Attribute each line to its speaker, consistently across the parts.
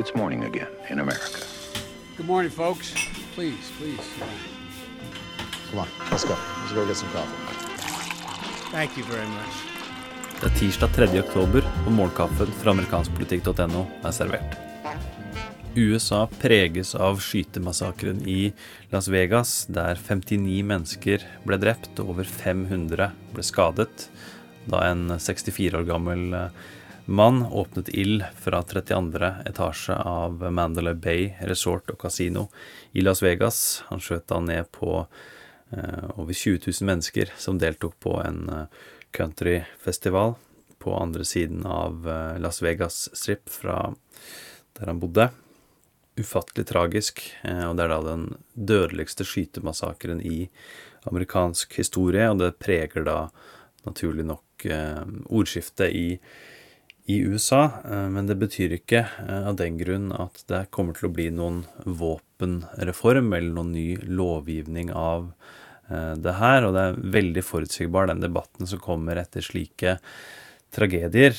Speaker 1: it's morning again in America.
Speaker 2: Good morning, folks. Please, please.
Speaker 3: Come on, let's go. Let's go get some coffee.
Speaker 2: Thank you very much.
Speaker 4: Det er tirsdag 3. oktober, og morgenkaffen fra amerikanskpolitikk.no er servert. USA preges av skytemassakren i Las Vegas, der 59 mennesker ble drept og over 500 ble skadet da en 64 år gammel eh, mann åpnet ild fra 32. etasje av Mandalay Bay resort og kasino i Las Vegas. Han skjøt da ned på eh, over 20 000 mennesker som deltok på en eh, countryfestival på andre siden av eh, Las Vegas Strip fra der han bodde. Ufattelig tragisk, og det er da den dødeligste skytemassakren i amerikansk historie, og det preger da naturlig nok ordskiftet i i USA, eh, men det betyr ikke eh, av den grunn at det kommer til å bli noen våpenreform eller noen ny lovgivning av eh, det her, og det er veldig forutsigbar den debatten som kommer etter slike tragedier.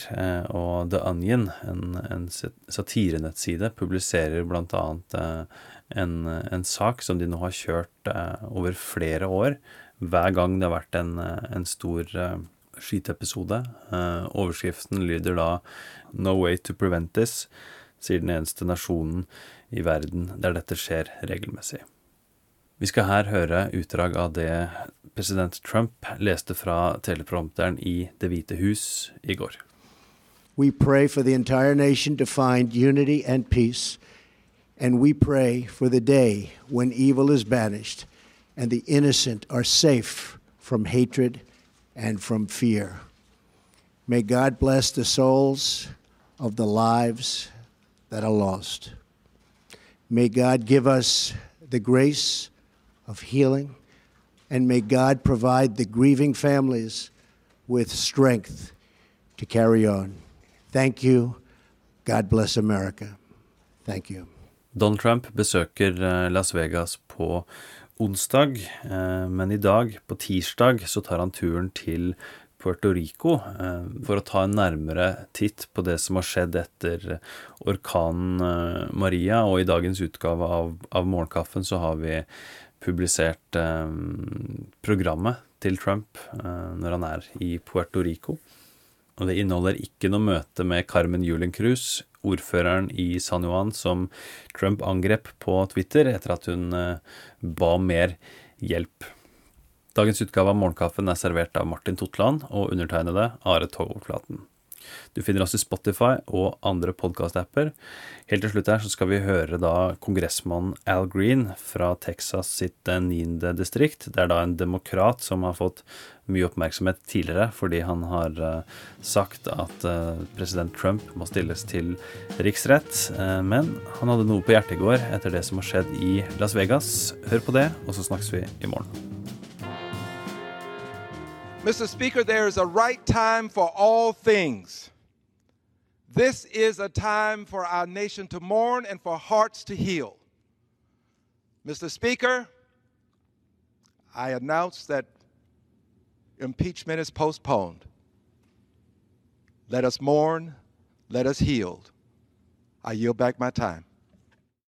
Speaker 4: Og The Onion, en, en satirenettside, publiserer bl.a. En, en sak som de nå har kjørt over flere år. Hver gang det har vært en, en stor skyteepisode. Uh, overskriften lyder da 'No way to prevent this', sier den eneste nasjonen i verden der dette skjer regelmessig. Vi skal her høre utdrag av det president Trump leste fra teleprompteren i Det hvite hus i går.
Speaker 5: We pray for the entire nation to find unity and peace, and we pray for the day when evil is banished and the innocent are safe from hatred and from fear. May God bless the souls of the lives that are lost. May God give us the grace of healing, and may God provide the grieving families with strength to carry on. Thank you. God bless America. Thank you.
Speaker 4: Donald Trump besøker eh, Las Vegas på onsdag, eh, men i dag, på tirsdag, så tar han turen til Puerto Rico eh, for å ta en nærmere titt på det som har skjedd etter orkanen eh, Maria. Og i dagens utgave av, av Morgenkaffen så har vi publisert programmet til Trump når han er i Puerto Rico. Og det inneholder ikke noe møte med Carmen Julen Cruz, ordføreren i San Juan som Trump angrep på Twitter etter at hun eh, ba om mer hjelp. Dagens utgave av Morgenkaffen er servert av Martin Totland og undertegnede Are Togflaten. Du finner oss i Spotify og andre podkast-apper. Helt til slutt her så skal vi høre da kongressmannen Al Green fra Texas sitt 9. Eh, distrikt. Det er da en demokrat som har fått mye oppmerksomhet tidligere fordi han har uh, sagt at uh, president Trump må stilles til riksrett. Men han hadde noe på hjertet i går etter det som har skjedd i Las Vegas. Hør på det, og så snakkes vi i morgen.
Speaker 6: Mr. Speaker, there is a right time for all things. This is a time for our nation to mourn and for hearts to heal. Mr. Speaker, I announce that impeachment is postponed. Let us mourn, let us heal. I yield back my time.